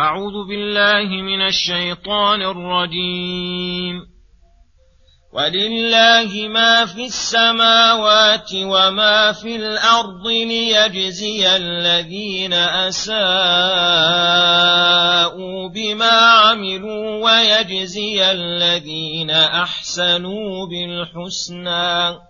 أعوذ بالله من الشيطان الرجيم. ولله ما في السماوات وما في الأرض ليجزي الذين أساءوا بما عملوا ويجزي الذين أحسنوا بالحسنى.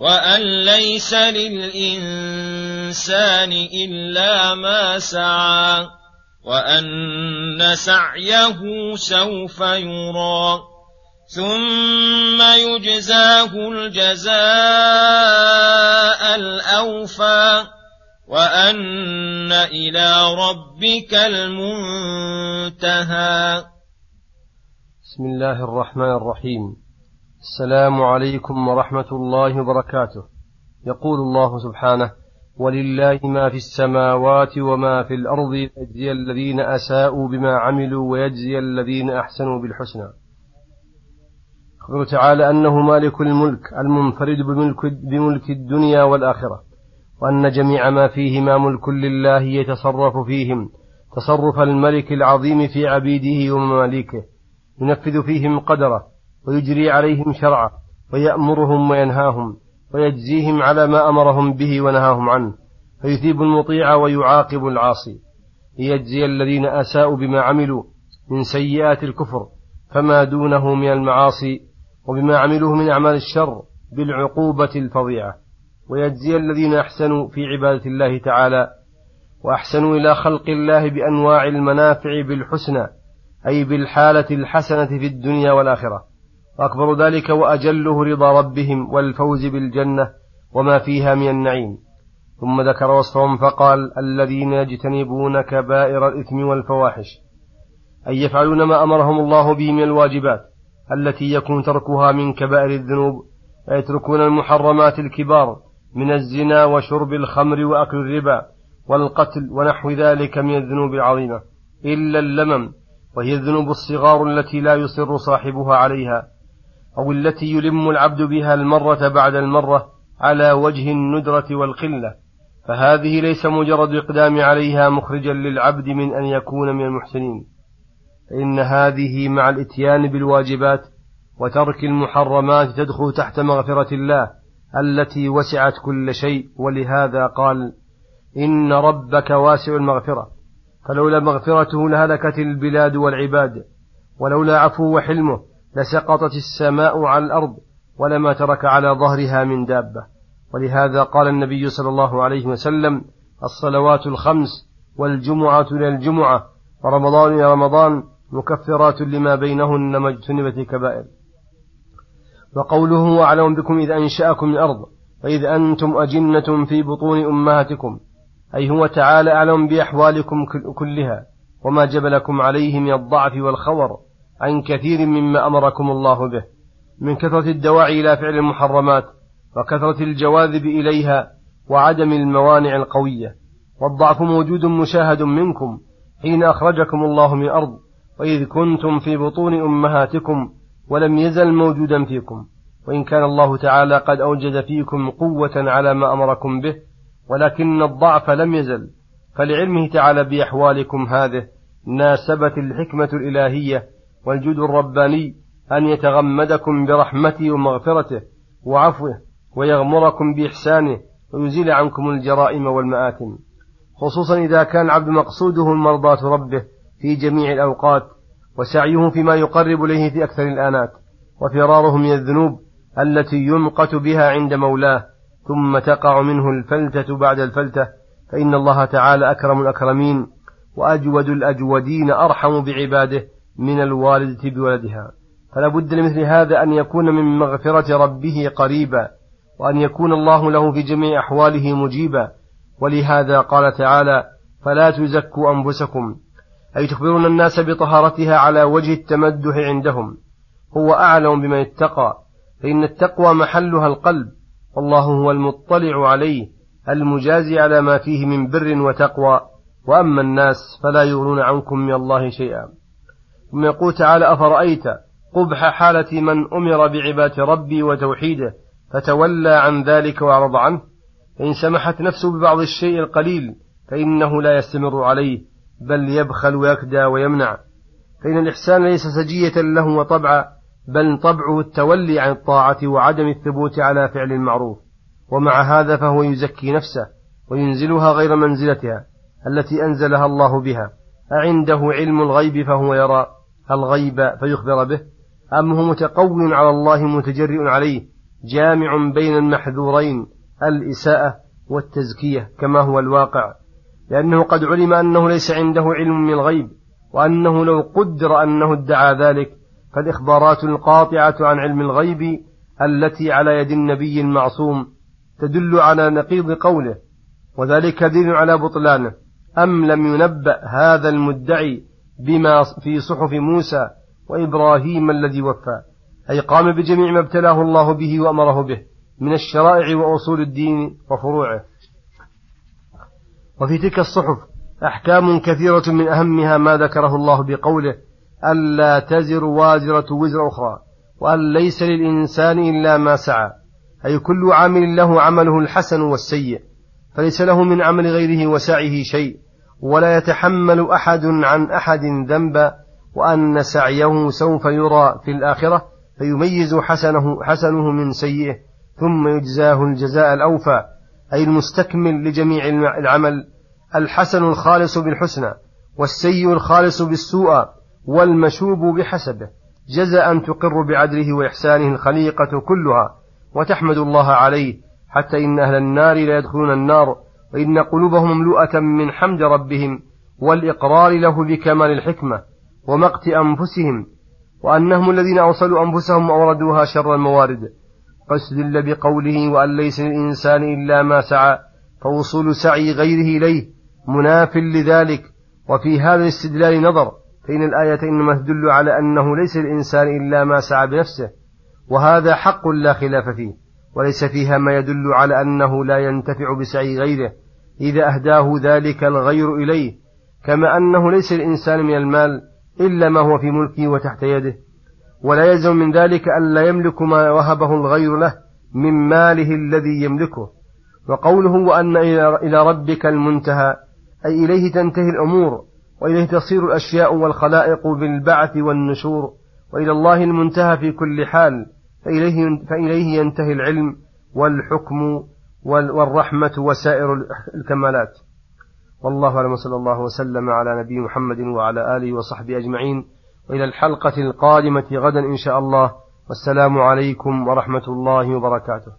وأن ليس للإنسان إلا ما سعى وأن سعيه سوف يرى ثم يجزاه الجزاء الأوفى وأن إلى ربك المنتهى. بسم الله الرحمن الرحيم. السلام عليكم ورحمة الله وبركاته. يقول الله سبحانه ولله ما في السماوات وما في الأرض يجزي الذين أساءوا بما عملوا ويجزي الذين أحسنوا بالحسنى. أخبر تعالى أنه مالك الملك المنفرد بملك, بملك الدنيا والآخرة وأن جميع ما فيهما ملك لله يتصرف فيهم تصرف الملك العظيم في عبيده ومماليكه ينفذ فيهم قدره ويجري عليهم شرعه ويأمرهم وينهاهم ويجزيهم على ما أمرهم به ونهاهم عنه فيثيب المطيع ويعاقب العاصي. ليجزي الذين أساءوا بما عملوا من سيئات الكفر فما دونه من المعاصي وبما عملوه من أعمال الشر بالعقوبة الفظيعة. ويجزي الذين أحسنوا في عبادة الله تعالى وأحسنوا إلى خلق الله بأنواع المنافع بالحسنى أي بالحالة الحسنة في الدنيا والآخرة. وأكبر ذلك وأجله رضا ربهم والفوز بالجنة وما فيها من النعيم. ثم ذكر وصفهم فقال الذين يجتنبون كبائر الإثم والفواحش أي يفعلون ما أمرهم الله به من الواجبات التي يكون تركها من كبائر الذنوب ويتركون المحرمات الكبار من الزنا وشرب الخمر وأكل الربا والقتل ونحو ذلك من الذنوب العظيمة إلا اللمم وهي الذنوب الصغار التي لا يصر صاحبها عليها. أو التي يلم العبد بها المرة بعد المرة على وجه الندرة والقلة فهذه ليس مجرد إقدام عليها مخرجا للعبد من أن يكون من المحسنين. فإن هذه مع الإتيان بالواجبات وترك المحرمات تدخل تحت مغفرة الله التي وسعت كل شيء ولهذا قال إن ربك واسع المغفرة. فلولا مغفرته لهلكت البلاد والعباد ولولا عفو وحلمه لسقطت السماء على الأرض ولما ترك على ظهرها من دابة. ولهذا قال النبي صلى الله عليه وسلم الصلوات الخمس والجمعة إلى الجمعة ورمضان إلى رمضان مكفرات لما بينهن ما اجتنبت الكبائر. وقوله أعلم بكم إذ أنشأكم الأرض وإذ أنتم أجنة في بطون أمهاتكم. أي هو تعالى أعلم بأحوالكم كلها وما جبلكم عليه من الضعف والخور. عن كثير مما أمركم الله به من كثرة الدواعي إلى فعل المحرمات وكثرة الجواذب إليها وعدم الموانع القوية. والضعف موجود مشاهد منكم حين أخرجكم الله من الأرض وإذ كنتم في بطون أمهاتكم ولم يزل موجودا فيكم. وإن كان الله تعالى قد أوجد فيكم قوة على ما أمركم به ولكن الضعف لم يزل. فلعلمه تعالى بأحوالكم هذه ناسبت الحكمة الإلهية والجود الرباني أن يتغمدكم برحمته ومغفرته وعفوه ويغمركم بإحسانه ويزيل عنكم الجرائم والمآثم. خصوصا إذا كان العبد مقصوده مرضاة ربه في جميع الأوقات وسعيه فيما يقرب إليه في أكثر الآنات وفراره من الذنوب التي يمقت بها عند مولاه ثم تقع منه الفلتة بعد الفلتة فإن الله تعالى أكرم الأكرمين وأجود الأجودين أرحم بعباده من الوالدة بولدها. فلا بد لمثل هذا أن يكون من مغفرة ربه قريبا وأن يكون الله له في جميع أحواله مجيبا. ولهذا قال تعالى فلا تزكوا أنفسكم. أي تخبرون الناس بطهارتها على وجه التمدح عندهم. هو أعلم بمن اتقى. فإن التقوى محلها القلب. والله هو المطلع عليه المجازي على ما فيه من بر وتقوى. وأما الناس فلا يغنون عنكم من الله شيئا. ثم يقول تعالى أفرأيت قبح حالة من أمر بعبادة ربي وتوحيده فتولى عن ذلك وأعرض عنه؟ فإن سمحت نفسه ببعض الشيء القليل فإنه لا يستمر عليه بل يبخل ويكدى ويمنع. فإن الإحسان ليس سجية له وطبعا بل طبعه التولي عن الطاعة وعدم الثبوت على فعل المعروف. ومع هذا فهو يزكي نفسه وينزلها غير منزلتها التي أنزلها الله بها. أعنده علم الغيب فهو يرى. الغيب فيخبر به. أم هو متقو على الله متجرئ عليه جامع بين المحذورين الإساءة والتزكية كما هو الواقع. لأنه قد علم أنه ليس عنده علم من الغيب وأنه لو قدر أنه ادعى ذلك فالإخبارات القاطعة عن علم الغيب التي على يد النبي المعصوم تدل على نقيض قوله وذلك دليل على بطلانه. أم لم ينبأ هذا المدعي بما في صحف موسى وإبراهيم الذي وفى أي قام بجميع ما ابتلاه الله به وأمره به من الشرائع وأصول الدين وفروعه. وفي تلك الصحف أحكام كثيرة من أهمها ما ذكره الله بقوله ألا تزر وازرة وزر أخرى وأن ليس للإنسان إلا ما سعى أي كل عامل له عمله الحسن والسيء فليس له من عمل غيره وسعيه شيء. ولا يتحمل أحد عن أحد ذنبا وأن سعيه سوف يرى في الآخرة فيميز حسنه, حسنه من سيئه ثم يجزاه الجزاء الأوفى. أي المستكمل لجميع العمل. الحسن الخالص بالحسنى والسيء الخالص بالسوء والمشوب بحسبه. جزاء تقر بعدله وإحسانه الخليقة كلها وتحمد الله عليه حتى إن أهل النار لا يدخلون النار. وإن قلوبهم مملوءة من حمد ربهم والإقرار له بكمال الحكمة ومقت أنفسهم وأنهم الذين أوصلوا أنفسهم وأوردوها شر الموارد. فاستدل بقوله وأن ليس للإنسان إلا ما سعى فوصول سعي غيره إليه مناف لذلك. وفي هذا الاستدلال نظر فإن الآية إنما تدل على أنه ليس للإنسان إلا ما سعى بنفسه وهذا حق لا خلاف فيه. وليس فيها ما يدل على أنه لا ينتفع بسعي غيره إذا أهداه ذلك الغير إليه كما أنه ليس للإنسان من المال إلا ما هو في ملكه وتحت يده. ولا يلزم من ذلك أن لا يملك ما وهبه الغير له من ماله الذي يملكه. وقوله وأن إلى ربك المنتهى أي إليه تنتهي الأمور وإليه تصير الأشياء والخلائق بالبعث والنشور وإلى الله المنتهى في كل حال. فإليه, فإليه ينتهي العلم والحكم والرحمة وسائر الكمالات. والله أعلم صلى الله وسلم على نبي محمد وعلى آله وصحبه أجمعين. وإلى الحلقة القادمة غدا إن شاء الله. والسلام عليكم ورحمة الله وبركاته.